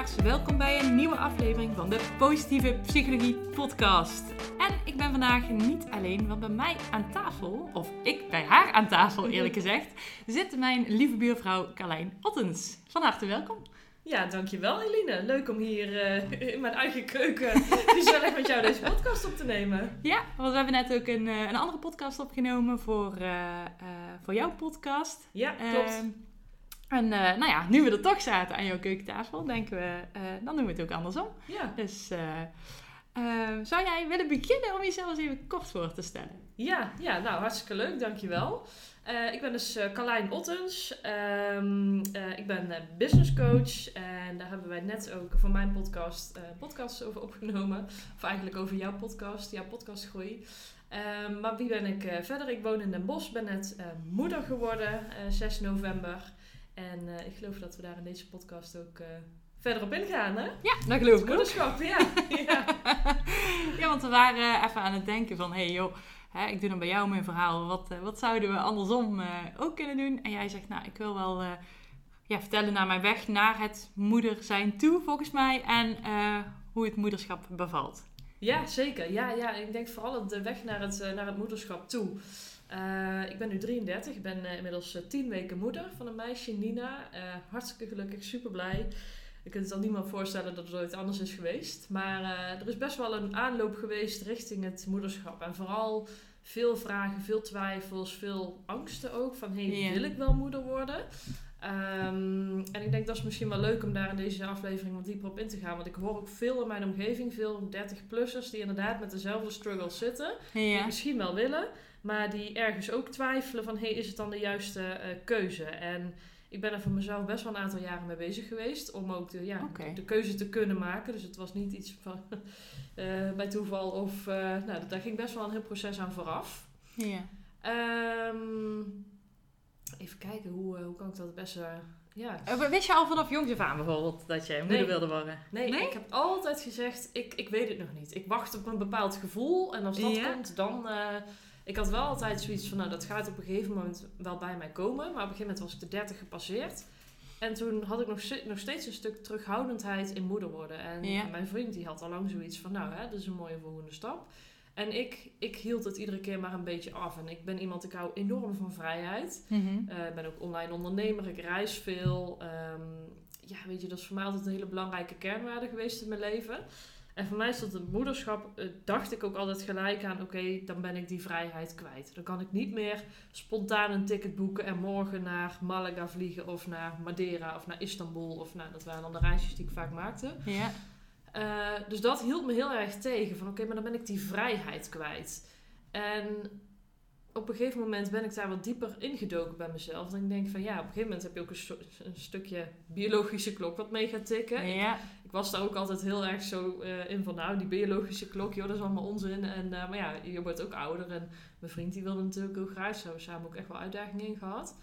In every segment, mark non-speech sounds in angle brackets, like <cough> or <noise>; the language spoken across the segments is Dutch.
Luisteraars. Welkom bij een nieuwe aflevering van de Positieve Psychologie Podcast. En ik ben vandaag niet alleen, want bij mij aan tafel, of ik bij haar aan tafel eerlijk gezegd, zit mijn lieve buurvrouw Carlijn Ottens. Van harte welkom. Ja, dankjewel Eline. Leuk om hier uh, in mijn eigen keuken <laughs> gezellig met jou deze podcast op te nemen. Ja, want we hebben net ook een, uh, een andere podcast opgenomen voor, uh, voor jouw podcast. Ja, klopt. Ehm, en nou ja, nu we er toch zaten aan jouw keukentafel, denken we, dan doen we het ook andersom. Ja. Dus zou jij willen beginnen om jezelf eens even kort voor te stellen? Ja, ja nou hartstikke leuk, dankjewel. Ik ben dus Carlijn Ottens. Uh, ik ben business coach. En daar hebben wij net ook voor mijn podcast podcasts over opgenomen. Of eigenlijk over jouw podcast, jouw podcastgroei. Um, maar wie ben ik verder? Ik woon in Den Bosch, ben net moeder geworden, 6 november. En ik geloof dat we daar in deze podcast ook verder op ingaan, hè? Ja, dat geloof ik Moederschap, ja. <laughs> ja. ja, want we waren even aan het denken van... Hé hey, joh, hè, ik doe dan bij jou mijn verhaal. Wat, wat zouden we andersom uh, ook kunnen doen? En jij zegt, nou, ik wil wel ja, vertellen naar mijn weg naar het moeder zijn toe, volgens mij. En hoe het moederschap bevalt. Ja, zeker. Ja, ja, ik denk vooral de weg naar het, naar het moederschap toe. Ik ben nu 33, ik ben inmiddels 10 weken moeder van een meisje, Nina. hartstikke gelukkig, super blij. Je kunt het al niemand voorstellen dat het ooit anders is geweest. Maar er is best wel een aanloop geweest richting het moederschap. En vooral veel vragen, veel twijfels, veel angsten ook. Van, hé, hey, wil ik wel moeder worden? Um, en ik denk dat is misschien wel leuk om daar in deze aflevering wat dieper op in te gaan. Want ik hoor ook veel in mijn omgeving, veel 30-plussers die inderdaad met dezelfde struggles zitten. Ja. Die misschien wel willen, maar die ergens ook twijfelen van, hé, hey, is het dan de juiste uh, keuze? En ik ben er voor mezelf best wel een aantal jaren mee bezig geweest. Om ook de, ja, okay. de keuze te kunnen maken. Dus het was niet iets van uh, <laughs> bij toeval. Of, uh, nou, daar ging best wel een heel proces aan vooraf. Ja. Um, even kijken, hoe, uh, hoe kan ik dat het beste... Ja. Wist je al vanaf jongs af aan bijvoorbeeld dat je moeder nee. wilde worden? Nee, nee, ik heb altijd gezegd, ik, ik weet het nog niet. Ik wacht op een bepaald gevoel. En als dat ja? komt, dan... Ik had wel altijd zoiets van, nou, dat gaat op een gegeven moment wel bij mij komen. Maar op een gegeven moment was ik de 30 gepasseerd. En toen had ik nog, nog steeds een stuk terughoudendheid in moeder worden. En ja. mijn vriend die had al lang zoiets van, nou, hè, dat is een mooie volgende stap. En ik, ik hield het iedere keer maar een beetje af. En ik ben iemand, ik hou enorm van vrijheid. Mm -hmm. uh, ik ben ook online ondernemer, ik reis veel. Um, ja, weet je, dat is voor mij altijd een hele belangrijke kernwaarde geweest in mijn leven. En voor mij is dat het moederschap, uh, dacht ik ook altijd gelijk aan, oké, okay, dan ben ik die vrijheid kwijt. Dan kan ik niet meer spontaan een ticket boeken en morgen naar Malaga vliegen of naar Madeira of naar Istanbul. Of nou, dat waren dan de reisjes die ik vaak maakte. Ja. Uh, dus dat hield me heel erg tegen, van oké, okay, maar dan ben ik die vrijheid kwijt. En op een gegeven moment ben ik daar wat dieper ingedoken bij mezelf. En ik denk van ja, op een gegeven moment heb je ook een, so een stukje biologische klok wat mee gaat tikken. Ja. Ik, ik, was daar ook altijd heel erg zo uh, in van nou, die biologische klok, joh, dat is allemaal onzin. En, uh, maar ja, je wordt ook ouder. En mijn vriend die wilde natuurlijk heel graag. Zo hebben we samen ook echt wel uitdagingen in gehad.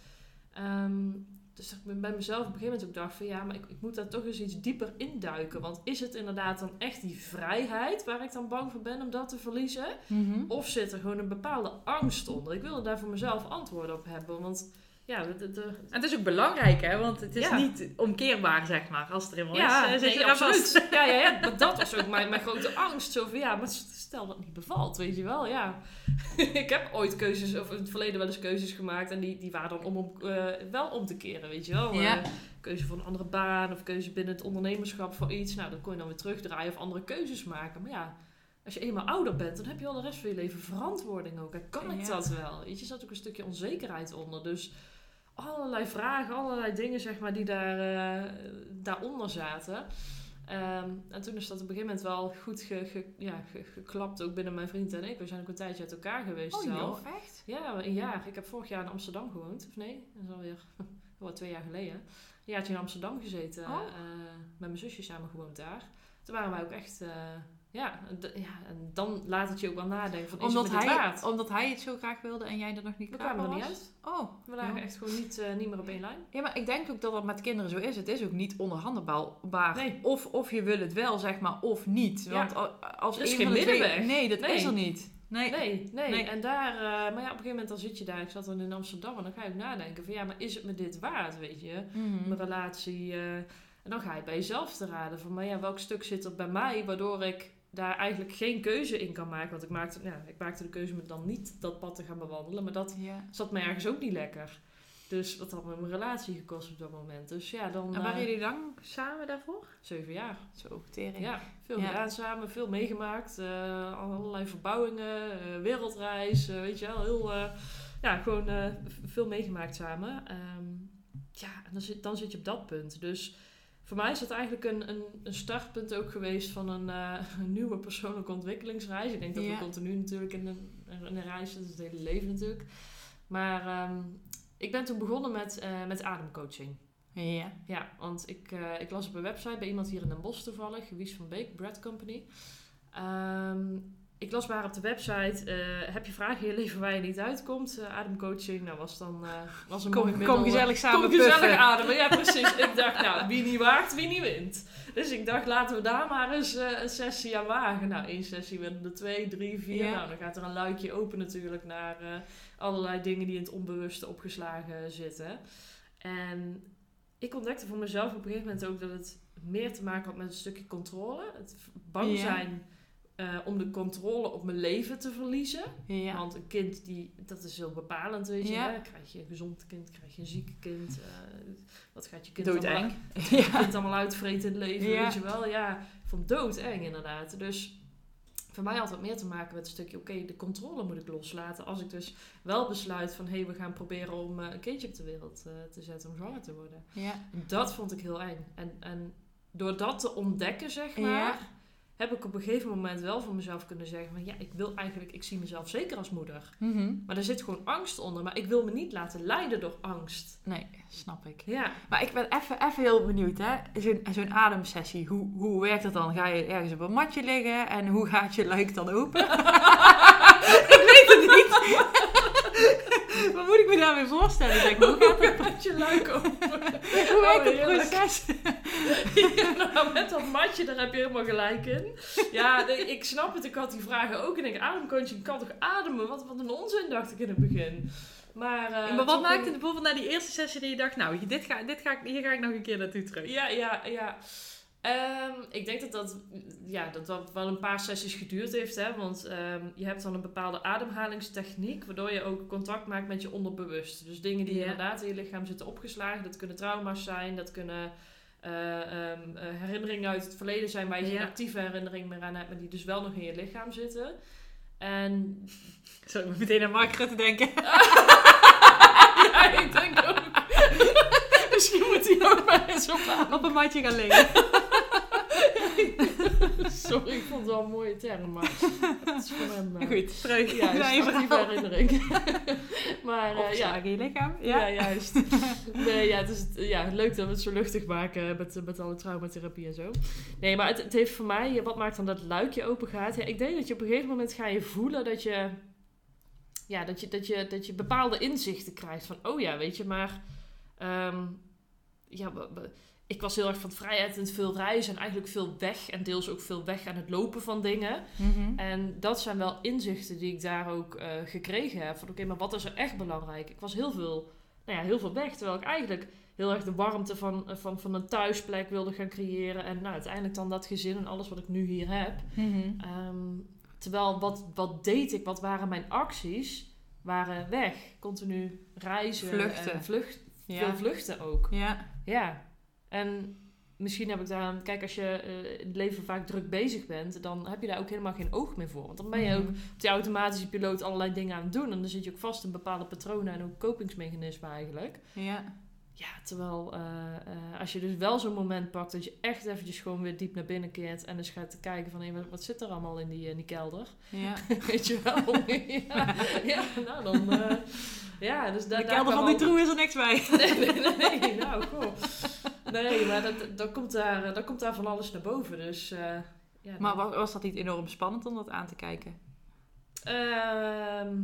Um, dus ik ben bij mezelf op een gegeven moment ook dacht van ja, maar ik, ik moet daar toch eens iets dieper induiken. Want is het inderdaad dan echt die vrijheid waar ik dan bang voor ben om dat te verliezen? Mm -hmm. Of zit er gewoon een bepaalde angst onder? Ik wilde daar voor mezelf antwoorden op hebben. Want ja, de, de... En het is ook belangrijk, hè? Want het is ja. niet omkeerbaar, zeg maar, als er helemaal ja, is. Nee, je absoluut. <laughs> Ja, ja, ja, maar dat was ook mijn, mijn grote angst. Zo van, ja, maar stel dat het niet bevalt, weet je wel, ja. <laughs> ik heb ooit keuzes, of in het verleden wel eens keuzes gemaakt. En die, die waren dan om, om uh, wel om te keren, weet je wel. Ja. Uh, keuze voor een andere baan of keuze binnen het ondernemerschap voor iets. Nou, dan kon je dan weer terugdraaien of andere keuzes maken. Maar ja, als je eenmaal ouder bent, dan heb je al de rest van je leven verantwoording ook. En kan ik Ja. dat wel? Weet je, er zat ook een stukje onzekerheid onder. Dus allerlei vragen, allerlei dingen zeg maar, die daar, uh, daaronder zaten. Um, en toen is dat op een gegeven moment wel goed ge, ge, ja, ge, geklapt, ook binnen mijn vriend en ik. We zijn ook een tijdje uit elkaar geweest Oh joh, echt? Ja, een jaar. Ik heb vorig jaar in Amsterdam gewoond. Of nee, dat is alweer <laughs> oh, twee jaar geleden. Een jaartje in Amsterdam gezeten. Oh. Uh, met mijn zusje samen gewoond daar. Toen waren wij ook echt uh, ja, ja, en dan laat het je ook wel nadenken van, is Omdat het me dit hij, waard? omdat hij het zo graag wilde en jij er nog niet We kwamen er niet uit. Oh, We lagen ja. echt gewoon niet, eh, niet meer op één lijn. Ja, maar ik denk ook dat dat met kinderen zo is. Het is ook niet onderhandelbaar. Nee. Of, of je wil het wel, zeg maar, of niet. Want als Er is een geen middenweg. Nee, dat Nee. is er niet. Nee. Nee, nee, Nee. En daar, eh, maar ja, op een gegeven moment dan zit je daar. Ik zat dan in Amsterdam en dan ga je ook nadenken van ja, maar is het me dit waard, weet je? Mhm. Mijn relatie. eh, en dan ga je bij jezelf te raden van, maar ja, welk stuk zit er bij mij waardoor ik daar eigenlijk geen keuze in kan maken? Want ik maakte, ja, ik maakte de keuze om dan niet dat pad te gaan bewandelen, maar dat Ja. zat me ergens ook niet lekker. Dus dat had me mijn relatie gekost op dat moment. Dus ja, dan En waren eh, jullie lang samen daarvoor? zeven jaar. Zo, tering. Ja, veel Ja. gedaan samen, veel meegemaakt. eh, allerlei verbouwingen, eh, wereldreis, weet je wel. Heel, ja, gewoon veel meegemaakt samen. Ehm, ja, en dan zit, dan zit je op dat punt. Dus voor mij is dat eigenlijk een, een, een startpunt ook geweest van een, eh, een nieuwe persoonlijke ontwikkelingsreis. Ik denk dat we continu natuurlijk in een, in een reis zitten, het hele leven natuurlijk. Maar ehm, ik ben toen begonnen met, eh, met ademcoaching. Ja. Ja, want ik, eh, ik las op een website bij iemand hier in Den Bosch toevallig, Wies van Beek, Bread Company. Ehm, ik las maar op de website, eh, heb je vragen in je leven waar je niet uitkomt? Eh, ademcoaching, nou was dan uh, was een mooi Kom, middel. kom gezellig samen Kom gezellig puffen. ademen, ja precies. <laughs> ik dacht, nou, wie niet waagt, wie niet wint. Dus ik dacht, laten we daar maar eens een sessie aan wagen. Nou, één sessie werden er twee, drie, vier. Ja. Nou, dan gaat er een luikje open natuurlijk naar allerlei dingen die in het onbewuste opgeslagen zitten. En ik ontdekte voor mezelf op een gegeven moment ook dat het meer te maken had met een stukje controle. Het bang Ja. Eh, om de controle op mijn leven te verliezen. Ja. Want een kind, die, dat is heel bepalend, weet je. Ja. Hè? Krijg je een gezond kind, krijg je een ziek kind. eh, wat gaat je kind Doodeng. allemaal, <laughs> Ja. kind allemaal uitvreten in het leven, Ja. weet je wel. Ja, ik vond doodeng inderdaad. Dus voor mij had het meer te maken met een stukje... oké, de controle moet ik loslaten. Als ik dus wel besluit van... hé, we gaan proberen om eh, een kindje op de wereld te zetten... om zwanger te worden. Ja. Dat vond ik heel eng. En, en door dat te ontdekken, zeg maar... Heb ik op een gegeven moment wel voor mezelf kunnen zeggen... van ja, ik wil eigenlijk... ik zie mezelf zeker als moeder. Mhm. Maar er zit gewoon angst onder. Maar ik wil me niet laten leiden door angst. Nee, snap ik. Ja, Maar ik ben even, even heel benieuwd, hè. Zo'n zo'n ademsessie, hoe, hoe werkt dat dan? Ga je ergens op een matje liggen en hoe gaat je luik dan open? <laughs> ik weet het niet. <laughs> Wat moet ik me daarmee voorstellen? Ik denk, hoe gaat het? met je luik open. <laughs> Hoe werkt het heerlijk. proces? Ja, <laughs> nou, met dat matje, daar heb je helemaal gelijk in. Ja, ik snap het. Ik had die vragen ook. En ik denk, ademcoaching kan toch ademen? Wat, wat een onzin, dacht ik in het begin. Maar, eh, maar wat maakte een- bijvoorbeeld na die eerste sessie dat je dacht, nou, dit ga, dit ga ik, hier ga ik nog een keer naartoe terug? Ja, ja, ja. Ehm, ik denk dat dat, ja, dat dat wel een paar sessies geduurd heeft. Hè? Want ehm, je hebt dan een bepaalde ademhalingstechniek... waardoor je ook contact maakt met je onderbewust. Dus dingen die Ja. inderdaad in je lichaam zitten opgeslagen... dat kunnen trauma's zijn, dat kunnen eh, ehm, eh, herinneringen uit het verleden zijn... waar je geen actieve herinnering meer aan hebt... maar die dus wel nog in je lichaam zitten. En <laughs> Zo, ik moet meteen aan Mark Rutte denken. <laughs> ja, ik denk ook... <laughs> Misschien moet hij ook maar eens op op een matje gaan liggen. Sorry, ik vond het wel een mooie term, maar het is van hem. <laughs> eh, Goed, terug Ja, naar je verhaal. herinnering. <laughs> maar eh, ja, je lichaam. ja. Ja. juist. <laughs> Nee, ja, het is ja, leuk dat we het zo luchtig maken met, met alle traumatherapie en zo. Nee, maar het, het heeft voor mij, wat maakt dan dat luikje open gaat? Ja, ik denk dat je op een gegeven moment ga je voelen dat je, ja, dat je, dat je, dat je bepaalde inzichten krijgt. Van, oh ja, weet je, maar ehm, ja, ik was heel erg van vrijheid en veel reizen en eigenlijk veel weg. En deels ook veel weg aan het lopen van dingen. Mhm. En dat zijn wel inzichten die ik daar ook eh, gekregen heb. Van oké, maar wat is er echt belangrijk? Ik was heel veel, nou ja, heel veel weg. Terwijl ik eigenlijk heel erg de warmte van, van, van een thuisplek wilde gaan creëren. En nou, uiteindelijk dan dat gezin en alles wat ik nu hier heb. Mhm. Ehm, terwijl wat, wat deed ik? Wat waren mijn acties? Waren weg. Continu reizen. Vluchten. En vlucht, Ja. Veel vluchten ook. Ja. Ja, en misschien heb ik daar... Kijk, als je eh, in het leven vaak druk bezig bent... dan heb je daar ook helemaal geen oog meer voor. Want dan ben je ook Mhm. op die automatische piloot allerlei dingen aan het doen. En dan zit je ook vast in bepaalde patronen en ook kopingsmechanismen eigenlijk. Ja. Ja, terwijl eh, eh, als je dus wel zo'n moment pakt... dat je echt eventjes gewoon weer diep naar binnen keert... en eens gaat kijken van... hé, wat, wat zit er allemaal in die, in die kelder? Ja. <laughs> Weet je wel? <laughs> ja, ja, nou dan... ja, dus daar, De kelder van die troe is er niks bij. <laughs> Nee, nee, nee, nee, nou, goh. Nee, maar dat, dat, komt daar, dat komt daar van alles naar boven. Dus eh, ja, Maar was, was dat niet enorm spannend om dat aan te kijken? Ehm,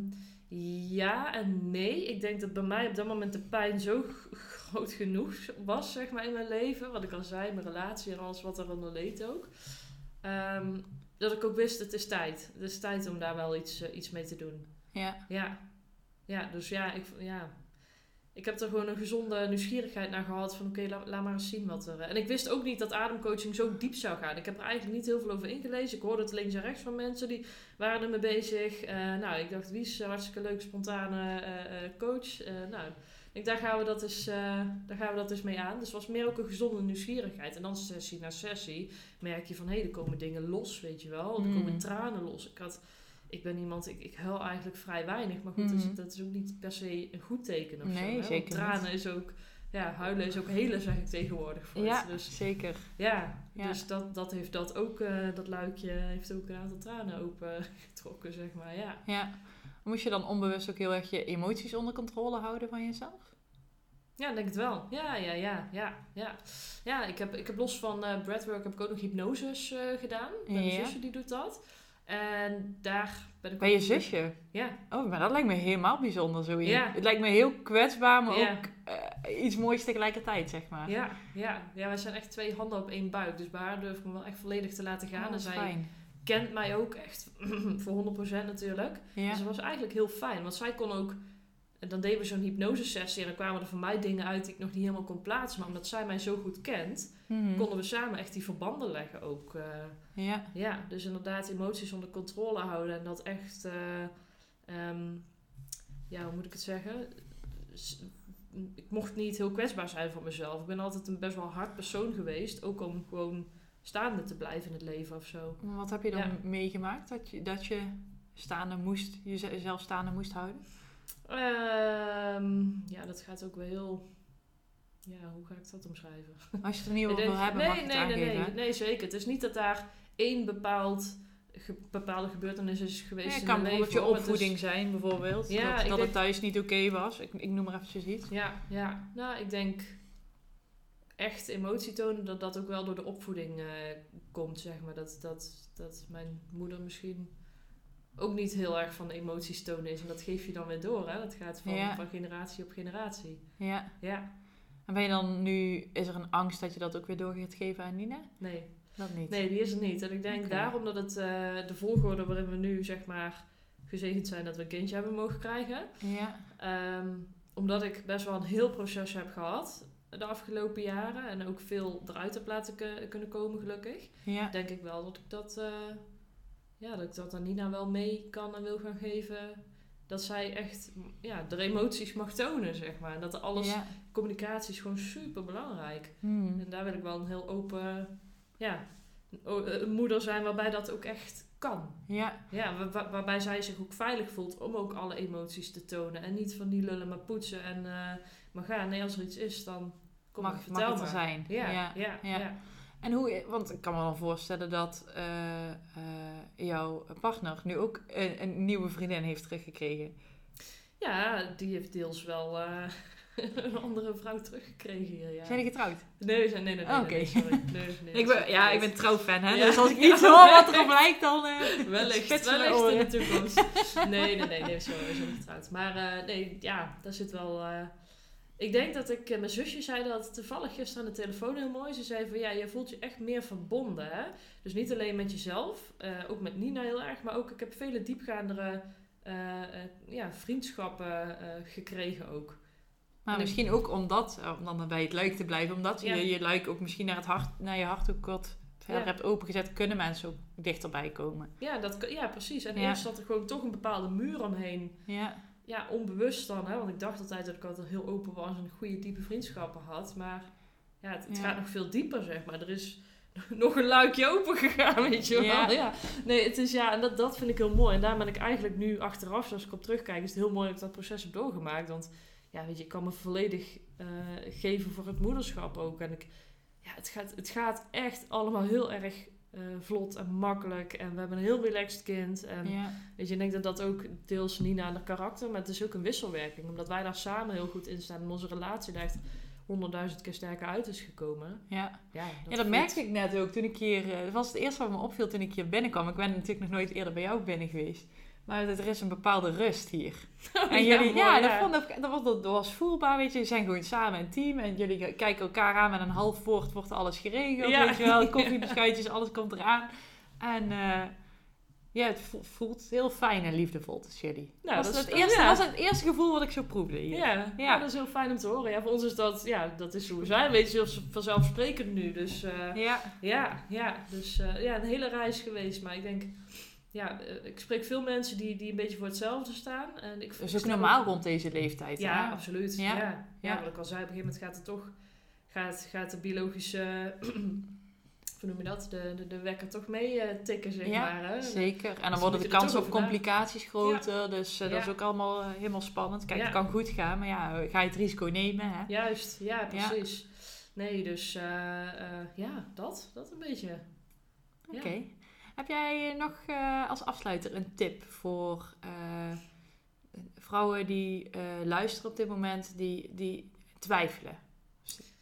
ja en nee. Ik denk dat bij mij op dat moment de pijn zo groot genoeg was, zeg maar, in mijn leven. Wat ik al zei, mijn relatie en alles wat er onder leed ook. Ehm, dat ik ook wist, het is tijd. Het is tijd om daar wel iets, eh, iets mee te doen. Ja. Ja. Ja, dus ja, ik, ja. Ik heb er gewoon een gezonde nieuwsgierigheid naar gehad. Van oké, la- laat maar eens zien wat er... En ik wist ook niet dat ademcoaching zo diep zou gaan. Ik heb er eigenlijk niet heel veel over ingelezen. Ik hoorde het links en rechts van mensen die waren ermee bezig. Eh, nou, ik dacht, wie is een hartstikke leuk, spontane eh, eh, coach? Eh, nou, ik, daar, gaan we dat eens, eh, daar gaan we dat eens mee aan. Dus het was meer ook een gezonde nieuwsgierigheid. En dan sessie na sessie merk je van, hé, er komen dingen los, weet je wel. Er Mm. komen tranen los. Ik had... Ik ben iemand, ik, ik huil eigenlijk vrij weinig. Maar goed, dat, is, dat is ook niet per se een goed teken of zo. Nee, hè? Want zeker tranen is ook... Ja, huilen is ook helen, zeg ik tegenwoordig. Voor Ja, het. Dus zeker. ja, Ja. dus dat, dat heeft dat ook, eh, dat luikje heeft ook een aantal tranen open <laughs> getrokken, zeg maar. Ja. Ja. Moest je dan onbewust ook heel erg je emoties onder controle houden van jezelf? Ja, denk het wel. Ja, ja, ja, ja, ja. Ja, ik heb, ik heb los van eh breathwork heb ik ook nog hypnoses eh, gedaan. Mijn Ja. zusje die doet dat. En daar ben ik Bij je zusje? Ja, Oh, maar dat lijkt me helemaal bijzonder zoiets. Ja. Het lijkt me heel kwetsbaar, maar Ja. ook eh, iets moois tegelijkertijd, zeg maar. ja, ja. Ja, wij zijn echt twee handen op één buik. Dus bij haar durf ik me wel echt volledig te laten gaan. Oh, en zij fijn. kent mij ook echt <clears throat> voor 100% natuurlijk. Ja. Dus dat was eigenlijk heel fijn. Want zij kon ook... En dan deden we zo'n hypnosesessie en dan kwamen er voor mij dingen uit die ik nog niet helemaal kon plaatsen. Maar omdat zij mij zo goed kent, Mhm. konden we samen echt die verbanden leggen ook. eh. Ja. ja, dus inderdaad emoties onder controle houden en dat echt... eh, ehm, ja, hoe moet ik het zeggen? S- Ik mocht niet heel kwetsbaar zijn voor mezelf. Ik ben altijd een best wel hard persoon geweest. Ook om gewoon staande te blijven in het leven of zo. Wat heb je dan Ja. meegemaakt? Dat je, dat je staande moest, jezelf staande moest houden? Ehm, ja, dat gaat ook wel heel... Ja, hoe ga ik dat omschrijven? Als je het er niet <laughs> over wil hebben, nee, mag je het nee, nee, aangeven. nee, nee, zeker. Het is niet dat daar één bepaald, ge- bepaalde gebeurtenis is geweest Ja, het in kan mijn bijvoorbeeld leven. je is- opvoeding zijn, bijvoorbeeld. Ja, dat dat denk- het thuis niet oké was. Ik, ik noem maar eventjes iets. Ja, ja. Nou, ik denk echt emotie tonen, dat dat ook wel door de opvoeding eh, komt, zeg maar. Dat, dat, dat mijn moeder misschien ook niet heel erg van emoties tonen is. En dat geef je dan weer door, hè. Dat gaat van, Ja. van generatie op generatie. Ja. Ja, En ben je dan nu, is er een angst dat je dat ook weer door gaat geven aan Nina? nee. Dat niet. Nee, die is er niet. En ik denk Oké. daarom dat het eh, de volgorde waarin we nu, zeg maar, gezegend zijn dat we een kindje hebben mogen krijgen. Ja. Ehm, omdat ik best wel een heel proces heb gehad de afgelopen jaren. En ook veel eruit heb laten kunnen komen, gelukkig. Ja. Denk ik wel dat ik dat, eh, ja, dat ik dat aan Nina wel mee kan en wil gaan geven. Dat zij echt ja, de emoties mag tonen, zeg maar. En dat alles, Ja. communicatie is gewoon super belangrijk. Hmm. En daar wil ik wel een heel open, ja, o- een moeder zijn waarbij dat ook echt kan. Ja. Ja, wa- wa- waarbij zij zich ook veilig voelt om ook alle emoties te tonen. En niet van die lullen maar poetsen en eh, maar gaan. Nee, als er iets is, dan kom Mag, ik, mag vertel het er zijn. Ja, ja, ja, ja. ja. En hoe, want ik kan me wel voorstellen dat eh, eh, jouw partner nu ook een, een nieuwe vriendin heeft teruggekregen. Ja, die heeft deels wel eh, <laughs> een andere vrouw teruggekregen hier, ja. Zijn die getrouwd? Nee, zijn- nee, nee, nee, Oh, nee, oké. nee, sorry. Nee, nee, <laughs> ik ben, ja, ik ben trouwfan, hè? Ja. Dus als ik <laughs> niet hoor wat erop lijkt, dan Wellicht, wellicht in de toekomst. Nee, nee, nee, nee, zijn niet getrouwd. Maar nee, ja, daar zit wel... ik denk dat ik... eh, mijn zusje zei dat toevallig gisteren aan de telefoon heel mooi. Ze zei van, ja, je voelt je echt meer verbonden, hè? Dus niet alleen met jezelf, eh, ook met Nina heel erg. Maar ook, ik heb vele diepgaandere eh, ja, vriendschappen gekregen ook. Maar En ik- misschien ook omdat, om dan bij het luik te blijven, omdat Ja. je je luik ook misschien naar, het hart, naar je hart ook wat verder Ja. hebt opengezet, kunnen mensen ook dichterbij komen. Ja, dat, ja precies. En Ja. eerst zat er gewoon toch een bepaalde muur omheen. Ja, Ja, onbewust dan, hè? want ik dacht altijd dat ik altijd heel open was en goede diepe vriendschappen had. Maar ja, het, het Ja. gaat nog veel dieper, zeg maar. Er is <laughs> nog een luikje open gegaan, weet je wel. Ja. Ja. Nee, het is ja, en dat, dat vind ik heel mooi. En daar ben ik eigenlijk nu achteraf, als ik op terugkijk, is het heel mooi dat ik dat proces heb doorgemaakt. Want ja, weet je, ik kan me volledig eh, geven voor het moederschap ook. En ik, ja, het gaat, het gaat echt allemaal heel erg eh, vlot en makkelijk. En we hebben een heel relaxed kind. En ja, Weet je, ik denk dat dat ook deels Nina aan haar karakter, maar het is ook een wisselwerking. Omdat wij daar samen heel goed in staan en onze relatie echt honderdduizend keer sterker uit is gekomen. Ja, Ja, ja dat merkte ik net ook toen ik hier... eh, Dat was het eerste wat me opviel toen ik hier binnenkwam. Ik ben natuurlijk nog nooit eerder bij jou binnen geweest. Maar er is een bepaalde rust hier. <laughs> En jullie, mooi, ja, dat, vond ik, dat, was, dat was voelbaar, weet je. We zijn gewoon samen een team. En jullie kijken elkaar aan met een half woord wordt alles geregeld. Ja. Weet je wel, <laughs> koffie, beschuitjes, alles komt eraan. En eh, ja, het vo- voelt heel fijn en liefdevol tussen jullie. Nou, was dat is- het, eerste, ja. was het eerste gevoel wat ik zo proefde hier. Ja, ja. Ja. dat is heel fijn om te horen. Ja, voor ons is dat, ja, dat is hoe we zijn. Weet je, vanzelfsprekend nu. Dus eh, Ja, ja, ja, dus eh, ja, een hele reis geweest. Maar ik denk, ja, eh, ik spreek veel mensen die, die een beetje voor hetzelfde staan. En ik, dat is ook normaal rond deze leeftijd. Ja, hè? absoluut. Ja. Ja. Ja. Wat ik al zei, op een gegeven moment gaat het toch, gaat, gaat de biologische, <clears throat> hoe noem je dat, de, de, de wekker toch mee eh, tikken, zeg Ja, maar. Hè? Zeker. En dan Dus worden de kansen op complicaties groter. Dus eh, dat is ook allemaal helemaal spannend. Kijk, het kan goed gaan, maar ja, ga je het risico nemen. Hè? Juist, ja, precies. Nee, dus ja, dat, dat een beetje. Oké. Heb jij nog eh, als afsluiter een tip voor eh, vrouwen die eh, luisteren op dit moment, die, die twijfelen?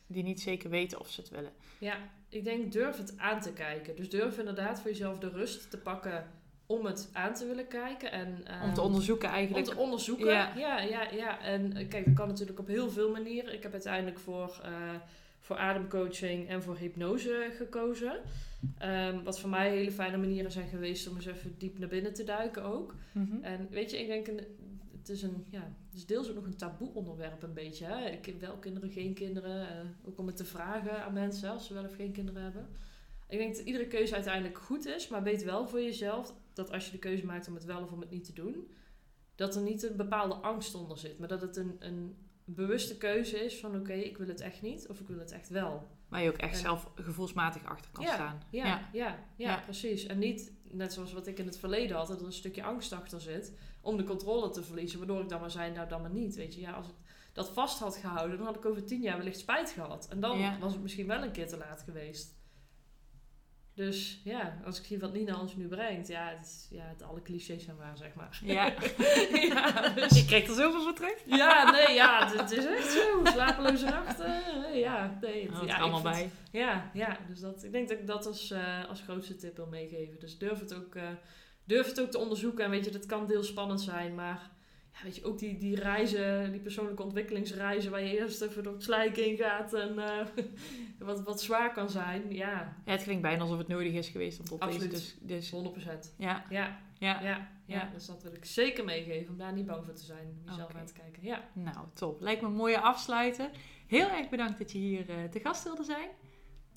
Die niet zeker weten of ze het willen. Ja, ik denk durf het aan te kijken. Dus durf inderdaad voor jezelf de rust te pakken om het aan te willen kijken. En, Om te onderzoeken Om eigenlijk. te onderzoeken. Ja. Ja, ja, ja. En kijk, dat kan natuurlijk op heel veel manieren. Ik heb uiteindelijk voor, voor ademcoaching en voor hypnose gekozen. Ehm, wat voor mij hele fijne manieren zijn geweest om eens even diep naar binnen te duiken ook. Mhm. En weet je, ik denk, een, het is een, ja, het is deels ook nog een taboe onderwerp een beetje. Hè? Ik, wel kinderen, geen kinderen. eh, ook om het te vragen aan mensen als ze wel of geen kinderen hebben. Ik denk dat iedere keuze uiteindelijk goed is, maar weet wel voor jezelf dat als je de keuze maakt om het wel of om het niet te doen, dat er niet een bepaalde angst onder zit, maar dat het een, een bewuste keuze is van oké, ik wil het echt niet of ik wil het echt wel. Waar je ook echt En- zelf gevoelsmatig achter kan Ja, staan. Ja, ja, ja, Ja. precies. En niet net zoals wat ik in het verleden had, dat er een stukje angst achter zit om de controle te verliezen, waardoor ik dan maar zei, nou dan maar niet. Weet je, ja, als ik dat vast had gehouden, dan had ik over tien jaar wellicht spijt gehad. En dan was het misschien wel een keer te laat geweest. Dus ja, als ik zie wat Nina ons nu brengt, ja, het is, ja het, alle clichés zijn waar, zeg maar. Ja. <laughs> ja, dus, Je kreeg er zoveel voor terug. ja, nee, ja, het, het is echt zo. Slapeloze nachten, eh, ja, nee. Het, Dat ja, allemaal vind- bij. ja, ja, dus dat, ik denk dat ik dat als, eh, als grootste tip wil meegeven. Dus durf het, ook, eh, durf het ook te onderzoeken. En weet je, dat kan deels spannend zijn, maar ja, weet je, ook die, die reizen, die persoonlijke ontwikkelingsreizen, waar je eerst even door het slijk heen gaat en eh, <laughs> wat, wat zwaar kan zijn. Ja, Ja, het klinkt bijna alsof het nodig is geweest om tot Absoluut. deze. Dus, dus 100%. ja, Ja, ja. ja, dus dat wil ik zeker meegeven, om daar niet bang voor te zijn, om jezelf aan te kijken. Ja, Nou, top. Lijkt me een mooie afsluiter. Heel erg bedankt dat je hier eh, te gast wilde zijn.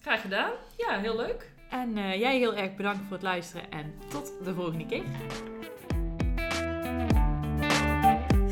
graag gedaan. Ja, heel leuk. En eh, jij heel erg bedankt voor het luisteren en tot de volgende keer.